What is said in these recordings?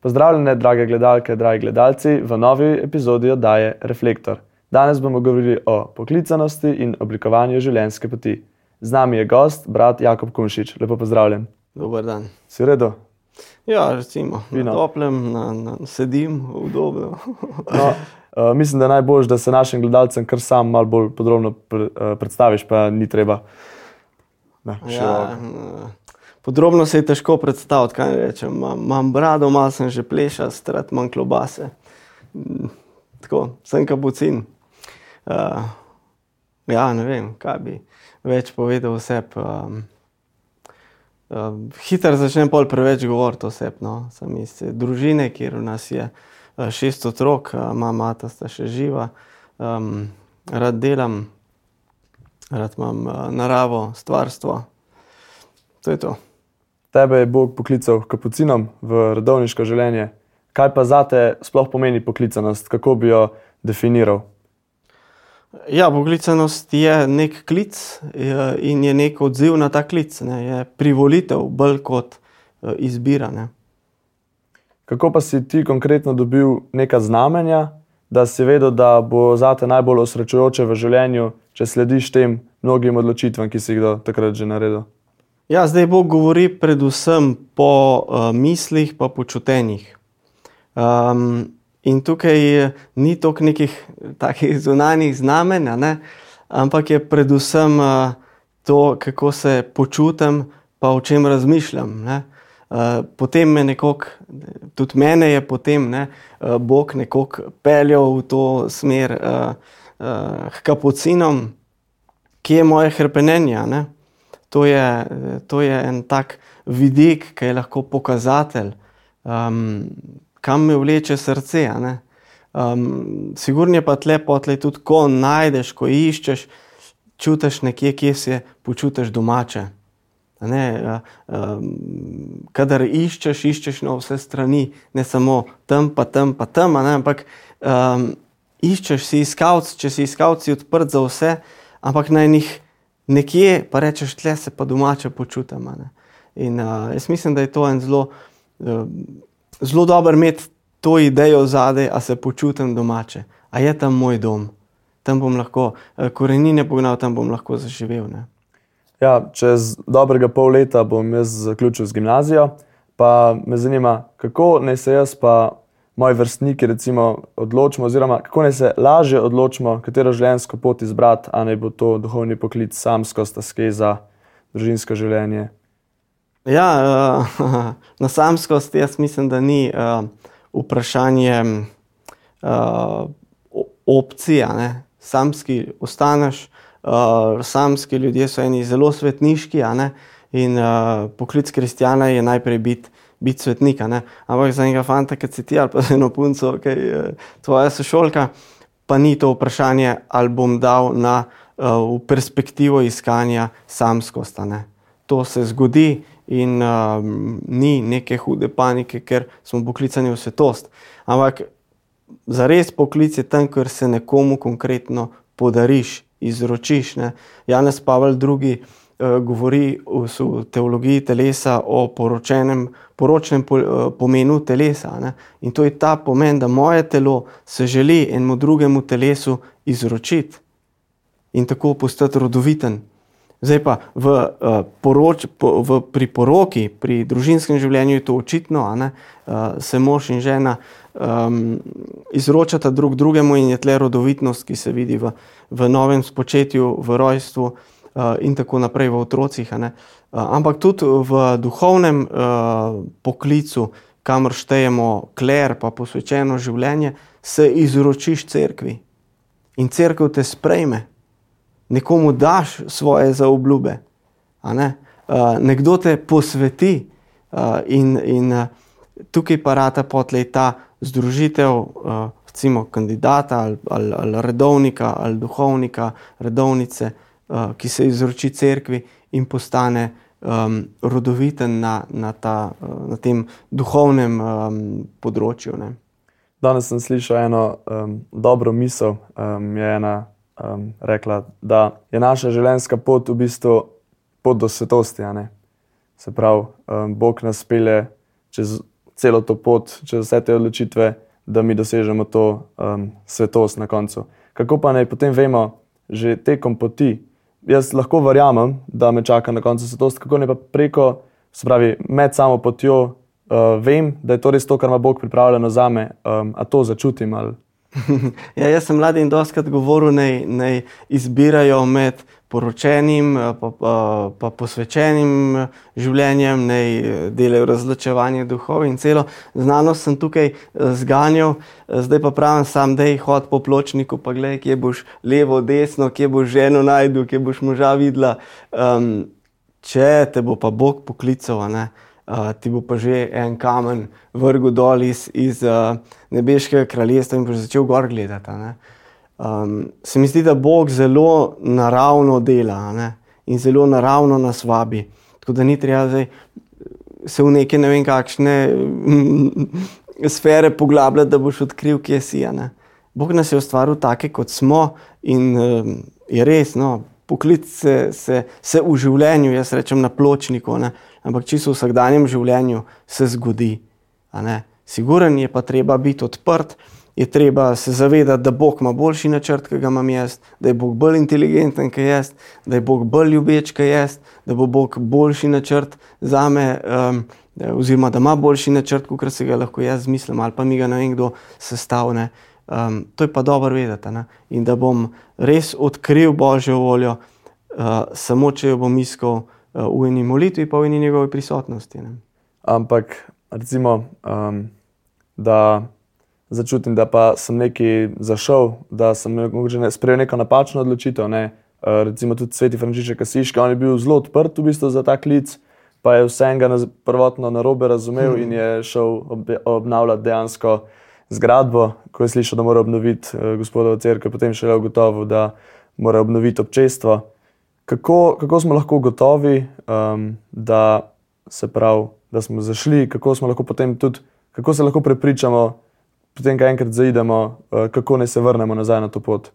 Pozdravljene, drage gledalke, dragi gledalci, v novi epizodi oddaje Reflektor. Danes bomo govorili o poklicanosti in oblikovanju življenjske poti. Z nami je gost, brat Jakob Kunšič. Lepo pozdravljen. Dober dan. Si v redu? Ja, recimo, na toplem, na, na, sedim, udobno. No, uh, mislim, da je najbolj, da se našim gledalcem kar sam malo bolj podrobno pre, uh, predstaviš, pa ni treba. Ne, Ja, eh, podrobno se je težko predstaviti, kaj rečem. Imam, brado, malo sem že plešast, rad imam klobase. Mm, Tako, sem kapucin. Uh, ja, ne vem, kaj bi več povedal oseb. Um, um, Hitro začnem pol preveč govoriti oseb. No. Sem iz družine, kjer v nas je eh, šest otrok, eh, mama, mata sta še živa. Um, rad delam, rad imam uh, naravo, stvarstvo. To je to. Tebe je Bog poklical kapucinom v redovniško življenje. Kaj pa za te sploh pomeni poklicanost, kako bi jo definiral? Ja, poklicanost je nek klic eh, in je nek odziv na ta klic, ne, je privolitev, bolj kot eh, izbira. Ne. Kako pa si ti konkretno dobil neka znamenja, da si vedel, da bo za te najbolj osrečujoče v življenju, če slediš tem mnogim odločitvam, ki si jih do takrat že naredil? Ja, zdaj Bog govori predvsem po uh, mislih, pa počutenjih. Um, in tukaj ni toliko nekih takih zunanjih znamenj, ne, ampak je predvsem uh, to, kako se počutim, pa o čem razmišljam. Ne. Uh, potem me nekako, tudi mene je potem ne, uh, Bog nekako peljal v to smer uh, uh, k kapucinom, ki je moje hrpenenje. Ne. To je, to je en tak vidik, ki je lahko pokazatelj, um, kam me vleče srce. Um, sigurno je pa tle potlej tudi, ko najdeš, ko iščeš, čutiš nekje, kje se počutiš domače. Ne, um, kadar iščeš, iščeš na vse strani, ne samo tam, pa tam, pa tam, ne, ampak um, iščeš, si iskalc, če si iskalc, si odprt za vse, ampak na enih nekje pa rečeš, tle se pa domače počutim. In uh, jaz mislim, da je to en zelo, uh, zelo dober imeti to idejo zadaj, a se počutim domače, a je tam moj dom, tam bom lahko uh, korenine pognal, tam bom lahko zaživel. Ne. Ja, čez dobrega pol leta bom jaz zaključil z gimnazijo, pa me zanima, kako naj se jaz pa moji vrstniki recimo odločimo, oziroma kako naj se lažje odločimo, katero življenjsko pot izbrati, a naj bo to duhovni poklic, samskost, askeza, družinsko življenje. Ja, uh, na samskost jaz mislim, da ni uh, vprašanje uh, opcije. ne. Samski ostaneš, uh, samski ljudje so eni zelo svetniški in uh, poklic kristjana je najprej biti bit svetnik. a ne. Ampak za enega fanta, ki si ti ali pa za eno punco, ki je tvoja sošolka, pa ni to vprašanje, ali bom dal na, uh, v perspektivo iskanja samskost. To se zgodi in um, ni neke hude panike, ker smo poklicani v svetost. Ampak za res poklic je tam, ker se nekomu konkretno podariš, izročiš. Ne. Janez Pavel II. Uh, govori v, teologiji telesa o poročenem, poročnem po, uh, pomenu telesa. Ne. In to je ta pomen, da moje telo se želi enemu drugemu telesu izročiti in tako postati rodoviten. Zdaj pa v, uh, poroč, po, v pri poroki, pri družinskem življenju je to očitno, ne, se mož in žena um, izročata drug drugemu in je tle rodovitnost, ki se vidi v, v novem spočetju, v rojstvu uh, in tako naprej v otrocih. Uh, ampak tudi v duhovnem uh, poklicu, kamor štejemo kler, pa posvečeno življenje, se izročiš cerkvi in cerkev te sprejme nekomu daš svoje zaobljube, ne? uh, nekdo te posveti uh, in, in uh, tukaj pa rata potlej ta združitev, uh, recimo kandidata ali, ali, ali redovnika ali duhovnika, redovnice, uh, ki se izroči cerkvi in postane um, rodoviten na, na, ta, uh, na tem duhovnem um, področju. Ne? Danes sem slišal eno um, dobro misel, um, je ena um, rekla, da je naša življenjska pot v bistvu pot do svetosti. Se pravi, um, Bog nas pelje čez celo to pot, čez vse te odločitve, da mi dosežemo to um, svetost na koncu. Kako pa naj potem vemo, že tekom poti, jaz lahko verjamem, da me čaka na koncu svetost, kako ne pa preko, se pravi, med samo potjo, uh, vem, da je to res to, kar ima Bog pripravljeno za me, um, a to začutim. Ali... ja, jaz sem mladi in doskrat govoril, da izbirajo med poročenim, eh, pa, pa, pa posvečenim eh, življenjem, ne delajo razločevanje duhov in celo znanost sem tukaj zganjal, zdaj pa pravim sam, da je hod po pločniku, pa gledaj, kje boš levo, desno, kje boš ženo najdel, kje boš moža videla. Um, če te bo pa Bog poklical, ne, uh, ti bo pa že en kamen vrgel dol iz, iz uh, nebeškega kraljestva in boš začel gor gledati. Um, se mi zdi, da Bog zelo naravno dela ne, in zelo naravno nas vabi. Tako da ni treba zdaj se v neke ne vem kakšne sfere poglabljati, da boš odkril, kje si. Ne. Bog nas je ustvaril take, kot smo in um, je res. No, Poklic se, se, se v življenju, jaz rečem na pločniku, ne? ampak čisto v vsakdanjem življenju se zgodi. Siguren je pa treba biti odprt, je treba se zavedati, da Bog ima boljši načrt, ki ga imam jaz, da je Bog bolj inteligenten, kot jaz, da je Bog bolj ljubeč, kot jaz, da bo Bog boljši načrt za me, um, oziroma da ima boljši načrt, kot se ga lahko jaz zmislim, ali pa mi ga ne vem kdo sestavlja. Um, to je pa dobro vedeti. Ne? In da bom res odkril Božjo voljo, uh, samo če jo bom iskal uh, v eni molitvi, pa v eni njegovi prisotnosti. Ne? Ampak, recimo, um, da začutim, da pa sem nekaj zašel, da sem ne, sprejel neko napačno odločitev. Ne? Uh, recimo tudi sveti Frančišek Kasiški, on je bil zelo odprt v bistvu za ta klic. Pa je vsega prvotno na robe razumel hmm. in je šel ob, obnavljati dejansko zgradbo, ko je slišal, da mora obnoviti uh, gospodovo crkvo, potem še le ugotovil, da mora obnoviti občestvo. Kako, kako smo lahko gotovi, um, da, prav, da smo zašli, kako, lahko tudi, kako se lahko prepričamo, potem, ko enkrat zaidemo, uh, kako naj se vrnemo nazaj na to pot.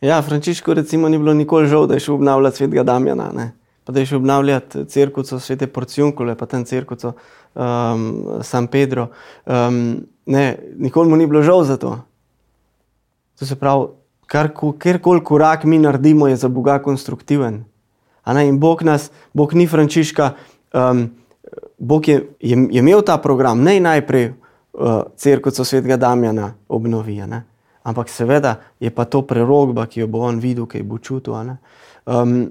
Ja, Frančiško, recimo, ni bilo nikoli žal, da je šel obnavljati svetega Damjana. Ne? Pa da je šel obnavljati crkvico svete Porciunkule, pa tam crkvico um, San Pedro. Um, ne, nikoli mu ni bilo žal za to. To se pravi, kjerkoli korak mi naredimo, je za Boga konstruktiven. In Bog nas, Bog ni Frančiška, um, Bog je, je, je imel ta program, ne najprej crkvico svetega Damjana obnovi. Ampak seveda je pa to prerogba, ki jo bo on videl, ki jo bo čutil. Um,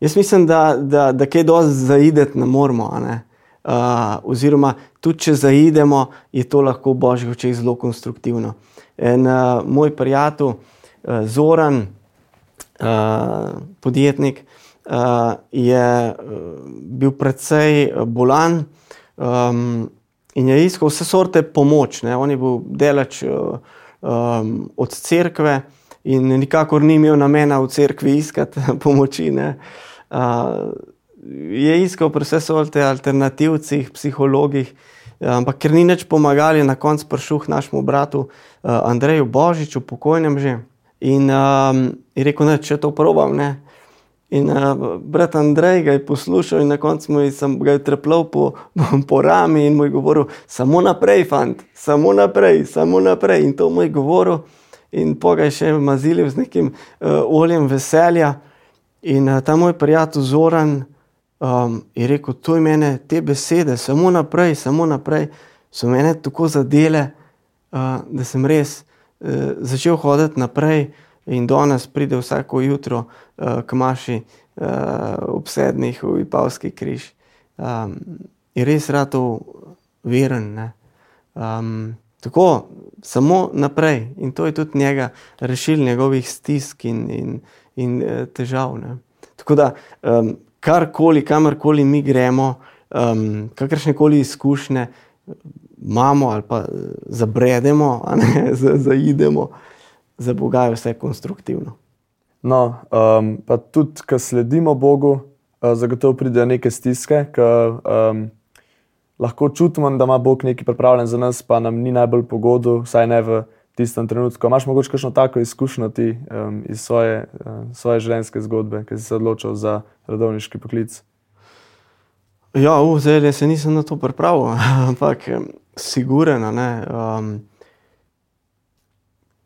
jaz mislim, da, da, da kaj dosti zaideti ne moramo. Ne? Uh, oziroma, tudi če zaidemo, je to lahko v božjih očeh zelo konstruktivno. En uh, moj prijatelj, uh, Zoran, uh, podjetnik, uh, je uh, bil precej bolan um, in je iskal vse sorte pomoč. Ne? On je bil delač um, od cerkve in nikakor ni imel namena v cerkvi iskati pomoči. Uh, je iskal pri vseh sorte alternativcih, psihologih, ampak ker ni nič pomagali, na koncu prišel našemu bratu uh, Andreju Božiču, pokojnem že. In um, je rekel, da če to probam. Ne? In uh, brat Andrej ga je poslušal, in na koncu mu je trepel po, po rami in mu je govoril: Samo naprej, fant, samo naprej, samo naprej. In to mu je govoril, in pogaj še mazilil z nekim uh, oljem veselja. In uh, ta moj prijatelj Zoran, um, je rekel, to je mene, te besede, samo naprej, samo naprej, so mene tako zadele, uh, da sem res uh, začel hoditi naprej in do nas pride vsako jutro uh, k maši uh, ob sedmih v Ipavski križ. Um, je res rad to veren. Um, tako, samo naprej in to je tudi njega rešil njegovih stisk in, in, in uh, težav. Ne. Tako da um, karkoli, kamorkoli mi gremo, um, kakršne koli izkušnje imamo ali pa zabredemo, ne, zaidemo, za Boga je vse konstruktivno. No, um, pa tudi, ko sledimo Bogu, uh, zagotovo pridejo neke stiske, ki um, lahko čutimo, da ima Bog nekaj pripravljen za nas, pa nam ni najbolj pogodo, vsaj ne v tistem trenutku. Imáš morda kakšno tako izkušnjo ti um, iz svoje, uh, svoje življenjske zgodbe, ki si se odločil za redovniški poklic? Ja, zdaj se nisem na to pripravil, ampak siguren. a ne, Um,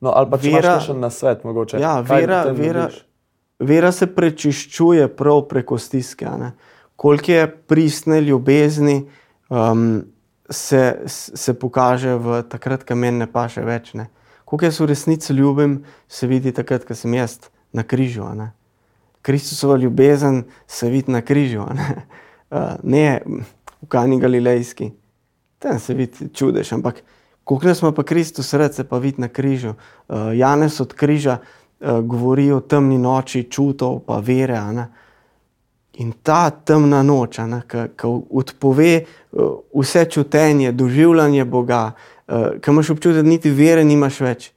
No, ali pa če Vera- imaš še na svet, mogoče. Ja, vera, vera, dobiš? vera se prečiščuje prav preko stiske. Koliko je pristne ljubezni, um, se, se pokaže v takrat, ko meni ne paše več. Ne. Koliko jaz v resnici ljubim, se vidi takrat, ko sem jaz na križu. Ne. Kristusova ljubezen se vidi na križu, ne, uh, ne v Kani Galilejski. Tam se vidi čudež, ampak nas ima pa Kristus se pa vidi na križu. Uh, Janez od križa uh, govori o temni noči čutov, pa vere. In ta temna noč, ki odpove uh, vse čutenje, doživljanje Boga, uh, ki imaš občutek, da niti vere nimaš več,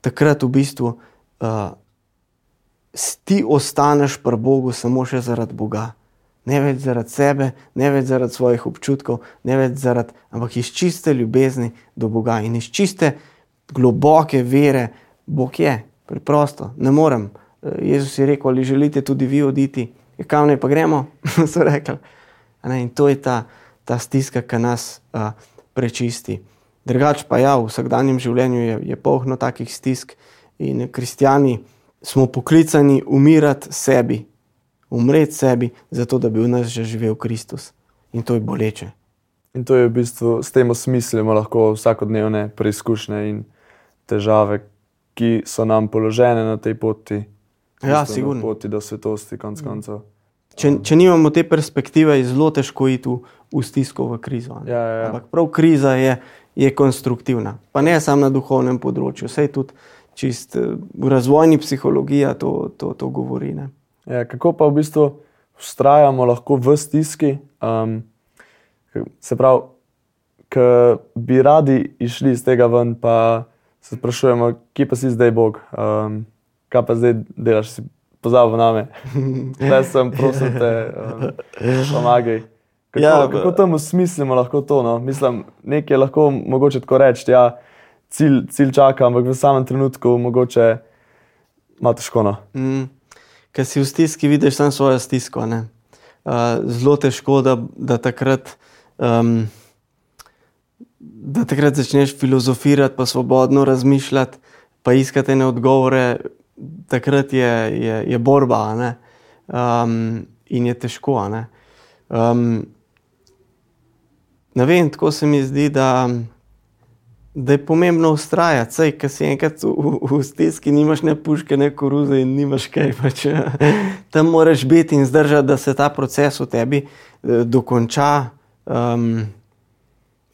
takrat v bistvu uh, ti ostaneš pri Bogu samo še zaradi Boga. Ne več zaradi sebe, ne več zaradi svojih občutkov, ne več zaradi, ampak iz čiste ljubezni do Boga in iz čiste globoke vere, Bog je, preprosto, ne morem. Eh, Jezus je rekel, ali želite tudi vi oditi, "Ja, kam naj pa gremo, so rekli. A Ne, in to je ta, ta stiska, ki nas uh, prečisti. Drugač pa ja, v vsakdanjem življenju je, je polno takih stisk in kristijani smo poklicani umirati sebi, umreti sebi, zato da bi v nas že živel Kristus. In to je boleče. In to je v bistvu s tem osmislimo lahko vsakodnevne preizkušnje in težave, ki so nam položene na tej poti. Ja, bistvu na sigurno. poti do svetosti, konc koncev. Če, če nimamo te perspektive, je zelo težko iti v, v stisko, v krizo. Ja, ja, ja. Ampak prav kriza je, je konstruktivna. Pa ne samo na duhovnem področju, vse tudi čist, eh, v razvojni psihologiji to, to, to govori. Ne. Ja, kako pa v bistvu ustrajamo lahko v stiski? Um, se pravi, ki bi radi išli iz tega ven, pa se sprašujemo, kje pa si zdaj Bog, um, kaj pa zdaj delaš, si pozabil na me. Zdaj sem, prosim te, um, pomagaj. Kako, Ja, kako tam usmislimo lahko to? No? Mislim, nekaj je lahko mogoče tako reči, ja, cilj, cilj čaka, ampak v samem trenutku mogoče ima težko. No? Mm. Ker si v stiski, vidiš samo svojo stisko. ne. Uh, zelo težko, da, da, takrat, um, da takrat začneš filozofirati, pa svobodno razmišljati, pa iskati ene odgovore. Takrat je, je, je borba ne. um, in je težko. Ne, um, ne vem, tako se mi zdi, da da je pomembno ustrajati, saj ki si enkrat v, v, v stiski, nimaš ne puške, ne koruze in nimaš kaj. Pač, tam moraš biti in zdržati, da se ta proces v tebi eh, dokonča. Um,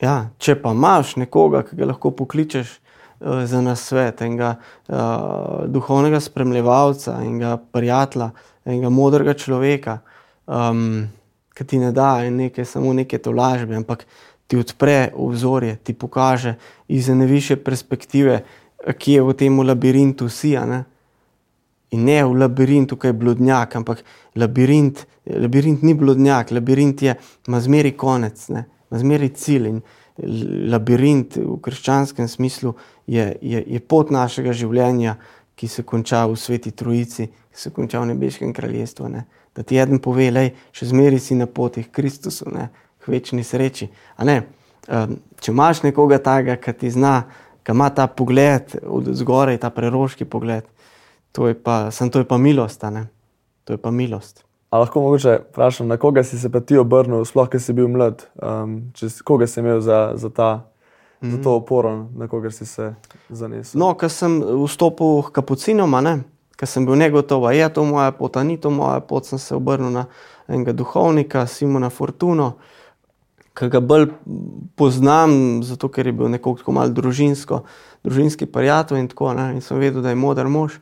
ja, če pa imaš nekoga, ki ga lahko pokličeš uh, za nasvet, enega uh, duhovnega spremljevalca, enega prijatelja, enega modrega človeka, um, ki ti ne da neke, samo neke tolažbe, ampak ti odpre obzorje, ti pokaže iz ene više perspektive, ki je v tem labirintu si. ne. In ne v labirintu, ki je blodnjak, ampak labirint, labirint ni blodnjak, labirint je, ima zmeri konec, ne, ima zmeri cilj. In labirint v krščanskem smislu je, je, je pot našega življenja, ki se konča v sveti Trojici, ki se konča v nebeškem kraljestvu. Ne. Da ti eden pove, da še zmeri si na poti k Kristusu, ne, k večni sreči. Ne, če imaš nekoga takega, ki ti zna, ki ima ta pogled od zgoraj, ta preroški pogled, to je pa, sem to je pa milost. To je pa milost. A lahko mogoče vprašam, na koga si se pa ti obrnil, sploh, ker si bil mlad, um, če, si- koga si imel za, za, ta, mm -hmm. za to oporo, na koga si se zanesel? No, ko sem vstopil k kapucinom, ko sem bil negotov, je to moja pot, ni to moja pot, sem se obrnil na enega duhovnika, Simona Fortuno, ki ga bolj poznam, zato ker je bil nekoliko tako malo družinsko, družinski prijatelj in tako naprej. In sem vedel, da je moder mož.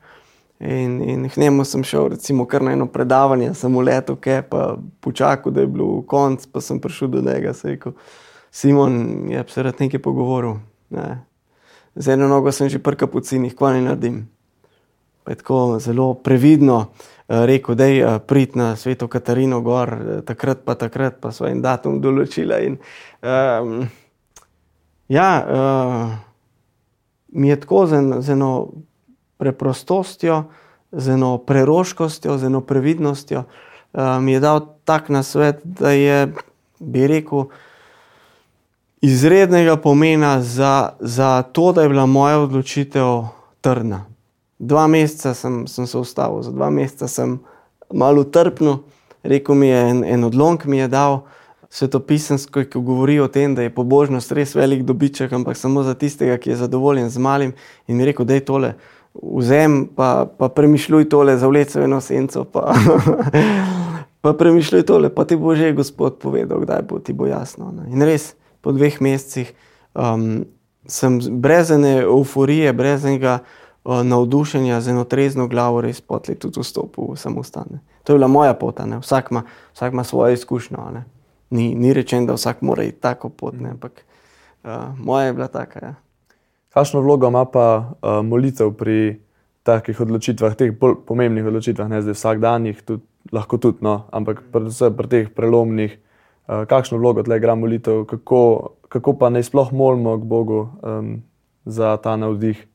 In, in k njemu sem šel, recimo, kar na eno predavanje, sem v letu, ki pa počakal, da je bil konc, pa sem prišel do njega. se Rekel, Simon je se rad nekaj pogovoril. Ne. Z eno nogo sem že pri kapucinih, kva ne naredim. Pa je tako zelo previdno rekel, da je prid na sveto Katarino gor, eh, takrat pa takrat, pa so en datum določila. In, um, ja, uh, mi je tako z, z eno preprostostjo, z eno preroškostjo, z eno previdnostjo, uh, mi je dal tak nasvet, da je, bi rekel, izrednega pomena za, za to, da je bila moja odločitev trdna. Dva meseca sem, sem se ustavil, za dva meseca sem malo utrpnil, rekel mi je en, en odlomk, mi je dal svetopisansko, ki govori o tem, da je pobožnost res velik dobiček, ampak samo za tistega, ki je zadovoljen z malim. In mi je rekel, da je tole, vzem pa, pa premišljuj tole, zavleci v eno senco. Pa, pa premišljuj tole, pa ti bo že Gospod povedal, kdaj bo ti bo jasno. Ne. In res, po dveh mesecih um, sem brez ene euforije, brez enega navdušenja, z eno trezno glavo, res potli tudi vstopil v samostane. To je bila moja pot, vsak ima, vsak ima svojo izkušnjo. Ni, ni rečeno, da vsak mora iti tako pot, ne? ampak uh, moja je bila taka. Ja. Kakšno vlogo ima pa uh, molitev pri takih odločitvah, teh bolj pomembnih odločitvah, ne zdaj vsakdanjih, tudi, lahko tudi, no, ampak predvsem pri teh prelomnih, uh, kakšno vlogo tle igra molitev, kako, kako pa naj sploh molimo k Bogu um, za ta navdih.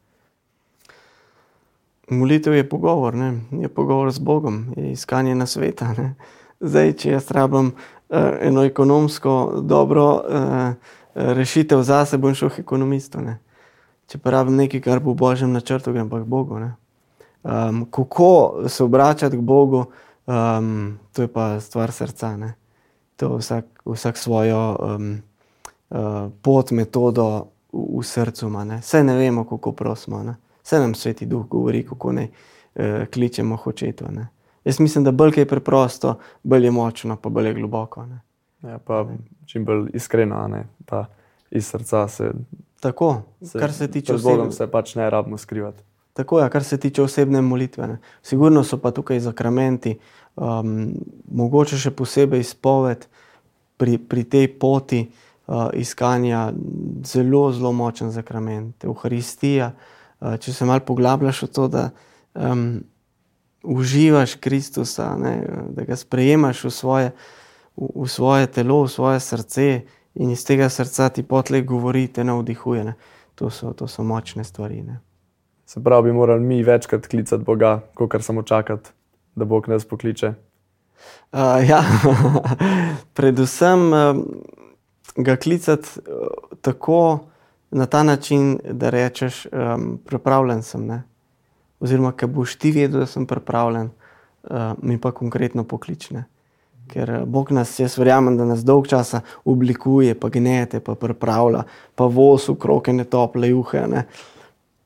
Molitev je pogovor, ne? je pogovor z Bogom, je iskanje na sveta. Ne? Zdaj, če jaz rabim uh, eno ekonomsko dobro uh, rešitev za sebe, bom šel k ekonomistu. Ne? Če pa rabim nekaj, kar bo v božjem načrtu, grem pa k Bogu. Um, kako se obračati k Bogu, um, to je pa stvar srca. Ne? To vsak, vsak svojo um, uh, pot, metodo v, v srcu. Vse ne vemo, kako prosimo. Ne? Vse nam sveti duh govori, kako naj uh, kličemo hočeto. Ne? Jaz mislim, da bolj je preprosto, bolj je močno, pa bolj je globoko. Ja, pa čim bolj iskreno, ne? pa iz srca se. Tako, se, kar se tiče osebne molitve. Se pač ne rabimo skrivati. Tako je, ja, kar se tiče osebne molitve. Ne? Sigurno so pa tukaj zakramenti, um, mogoče še posebej izpoved pri, pri tej poti uh, iskanja, zelo, zelo močen zakrament, Euharistija. Uh, če se malo poglabljaš v to, da um, uživaš Kristusa, ne, da ga sprejemaš v svoje, v, v svoje telo, v svoje srce in iz tega srca ti potle govori, te navdihuje. Ne. To, so, to so močne stvari. Ne. Se pravi, bi morali mi večkrat klicati Boga, kot samo čakati, da Bog nas pokliče. Uh, ja, predvsem uh, ga klicati uh, tako, na ta način, da rečeš, um, pripravljen sem. Ne? Oziroma, ker boš ti vedel, da sem pripravljen, uh, mi pa konkretno poklične. Ker uh, Bog nas, jaz verjamem, da nas dolg časa oblikuje, pa gnete, pa pripravlja, pa voz v kroke, ne tople juhe. Ne?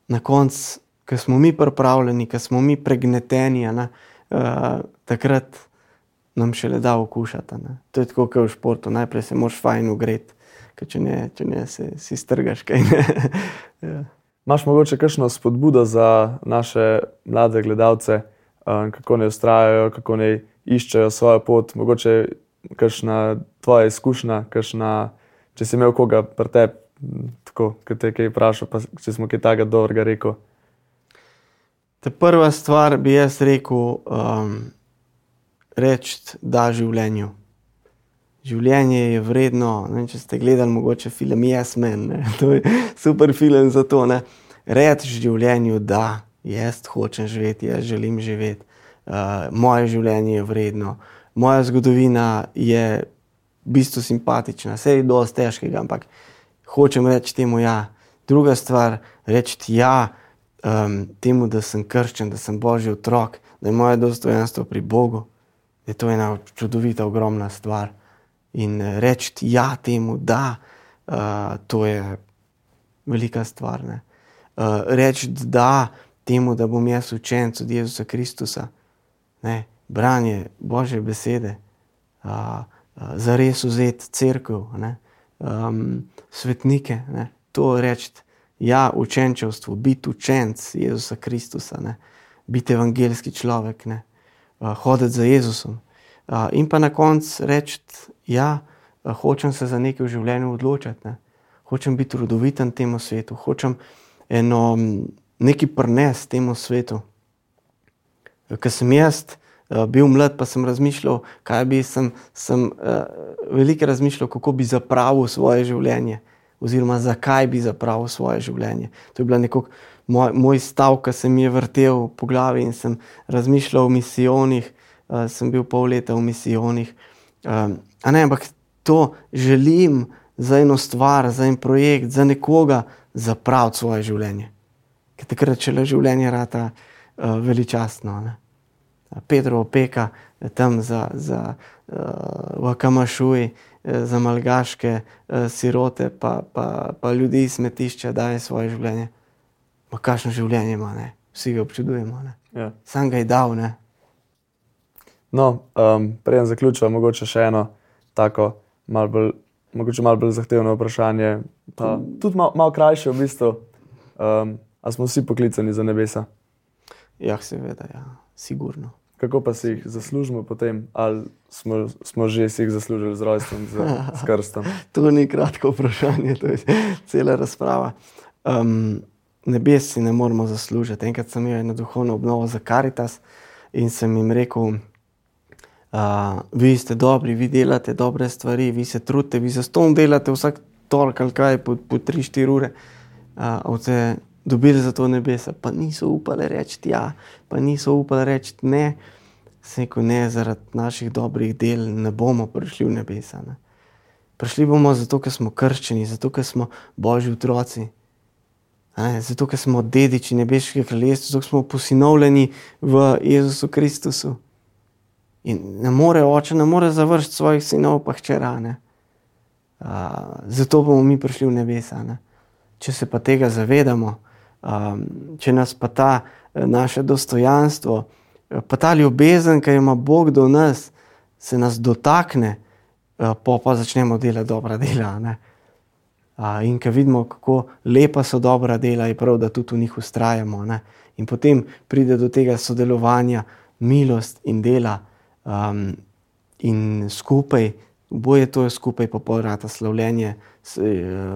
Na koncu, ko smo mi pripravljeni, ko smo mi pregneteni, ne, uh, takrat nam še le da okušati. Ne? To je tako, kot v športu, najprej se moraš fajn ugreti če ne, če ne se, si strgaš. ja. Máš mogoče kakšno spodbudo za naše mlade gledalce, um, kako ne ustrajajo, kako ne iščejo svojo pot, mogoče kakšna tvoja izkušnja, kakšna, če si imel koga pri tebi, tako kot te kaj vprašal, pa če smo kaj takega dobrega rekel. Ta prva stvar bi jaz rekel, um, reči da življenju življenje je vredno. Ne, če ste gledali mogoče film Yes Man, ne, to je super film za to. Reči življenju, da jaz hočem živeti, jaz želim živeti, uh, moje življenje je vredno, moja zgodovina je v bistvu simpatična, vse je dosti težkega, ampak hočem reči temu ja. Druga stvar, reči ja um, temu, da sem krščen, da sem božji otrok, da je moje dostojanstvo pri Bogu. Je to ena čudovita, ogromna stvar in reči ja temu, da uh, to je velika stvar. Uh, reči da temu, da bom jaz učenec od Jezusa Kristusa, ne? branje Božje besede, uh, uh, za res vzeti crkvo, um, svetnike. Ne? To reči. Ja, učenčevstvo, biti učenec Jezusa Kristusa, ne? biti evangeljski človek, uh, hoditi za Jezusom. Uh, in pa na koncu reči, ja, hočem se za nekaj v življenju odločiti, ne? hočem biti rodoviten temu svetu, hočem eno nekaj prnesti temu svetu. Ker sem jaz bil mlad, pa sem razmišljal, kaj bi sem, sem veliko razmišljal, kako bi zapravil svoje življenje, oziroma zakaj bi zapravil svoje življenje. To je bila nekako moj, moj stav, ki se mi je vrtel po glavi in sem razmišljal o misijonih. Uh, sem bil pol leta v misijonih, um, Ne, ampak to želim za eno stvar, za en projekt, za nekoga zapraviti svoje življenje. Ker takrat, če le življenje rata uh, veličastno. Ne? Pedro opeka tam za, za uh, v Kamašuji, za malgaške uh, sirote, pa, pa, pa ljudi iz smetišča daje svoje življenje. Ma kakšno življenje ima, ne? vsi ga občudujemo. Ja. Sam ga je dal. Ne? No, um, Preden zaključujem, mogoče še eno tako malo bolj, mogoče malo bolj zahtevno vprašanje, pa tudi malo, malo krajše v bistvu. Um, a smo vsi poklicani za nebesa? Ja, seveda, ja, sigurno. Kako pa si jih zaslužimo potem, ali smo, smo že si jih zaslužili z rojstvom, z, z krstom? to ni kratko vprašanje, to je cela razprava. Um, nebes si ne moramo zaslužiti. Enkrat sem imel eno duhovno obnovo za Karitas in sem jim rekel, uh, vi ste dobri, vi delate dobre stvari, vi se trudite, vi za ston delate vsak torek ali kaj po, po 3-4 ure. Uh, dobili za to nebesa, pa niso upali reči ja, pa niso upali reči ne. Seko ne, zaradi naših dobrih del ne bomo prišli v nebesa. Ne. Prišli bomo zato, ker smo krščeni, zato, ker smo božji otroci, ne, zato, ker smo dediči nebeškega kraljestva, zato smo posinovljeni v Jezusu Kristusu. In ne more oče, ne more završiti svojih sinov, pa hčera. Zato bomo mi prišli v nebesa. Ne. Če se pa tega zavedamo, um, če nas pa ta eh, naše dostojanstvo, eh, pa ta ljubezen, ki jo ima Bog do nas, se nas dotakne, uh, pa pa začnemo delati dobra dela. Uh, in ko vidimo, kako lepa so dobra dela, je prav, da tudi v njih ustrajamo. Ne? In potem pride do tega sodelovanja, milost in dela, um, in skupaj Oboje to je skupaj popolnoma slavljenje eh,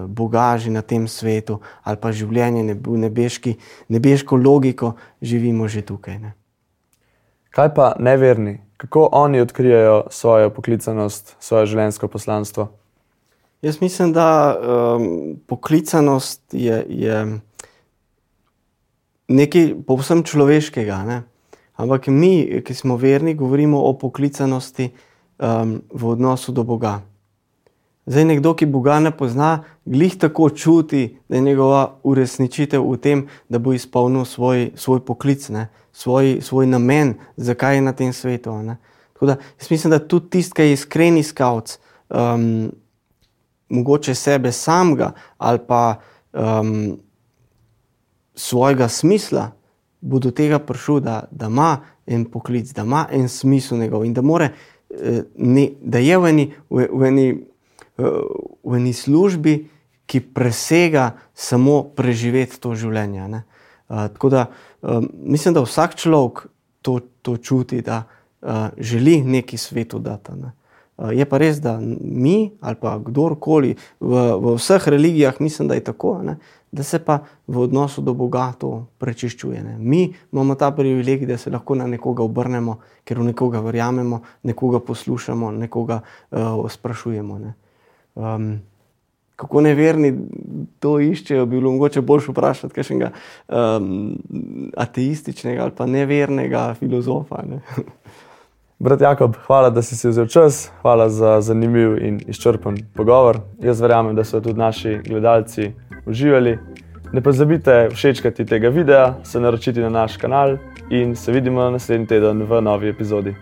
Boga že na tem svetu, ali pa življenje nebeški, nebeško logiko, živimo že tukaj. Ne. Kaj pa neverni, kako oni odkrijajo svojo poklicanost, svoje življenjsko poslanstvo? Jaz mislim, da um, poklicanost je, je nekaj povsem človeškega. Ne? Ampak mi, ki smo verni, govorimo o poklicanosti um, v odnosu do Boga. Zdaj, nekdo, ki Boga ne pozna, glih tako čuti, da je njegova uresničitev v tem, da bo izpolnil svoj, svoj poklic, ne, svoj, svoj namen, zakaj je na tem svetu. Da, jaz mislim, da tudi tisti, ki je iskreni skavc, um, mogoče sebe samega ali pa um, svojega smisla, bo do tega prišel, da, da ima en poklic, da ima en smisel njegov in da more ne, da je v eni, v, v, eni, v eni službi, ki presega samo preživeti to življenje. Ne? Tako da mislim, da vsak človek to, to čuti, da želi neki svetu dati. Ne? Je pa res, da mi ali pa kdorkoli v, v vseh religijah, mislim, da je tako, ne? da se pa v odnosu do Boga to prečiščuje. Ne? Mi imamo ta privilegij, da se lahko na nekoga obrnemo, ker v nekoga verjamemo, nekoga poslušamo, nekoga uh, sprašujemo. Ne? Um, kako neverni to iščejo, bi bilo mogoče bolj vprašati kakšnega um, ateističnega ali pa nevernega filozofa. Ne? Brat Jakob, hvala, da si, si vzel čas, hvala za zanimiv in izčrpen pogovor. Jaz verjamem, da so tudi naši gledalci uživali. Ne pozabite všečkati tega videa, se naročiti na naš kanal in se vidimo naslednji teden v novi epizodi.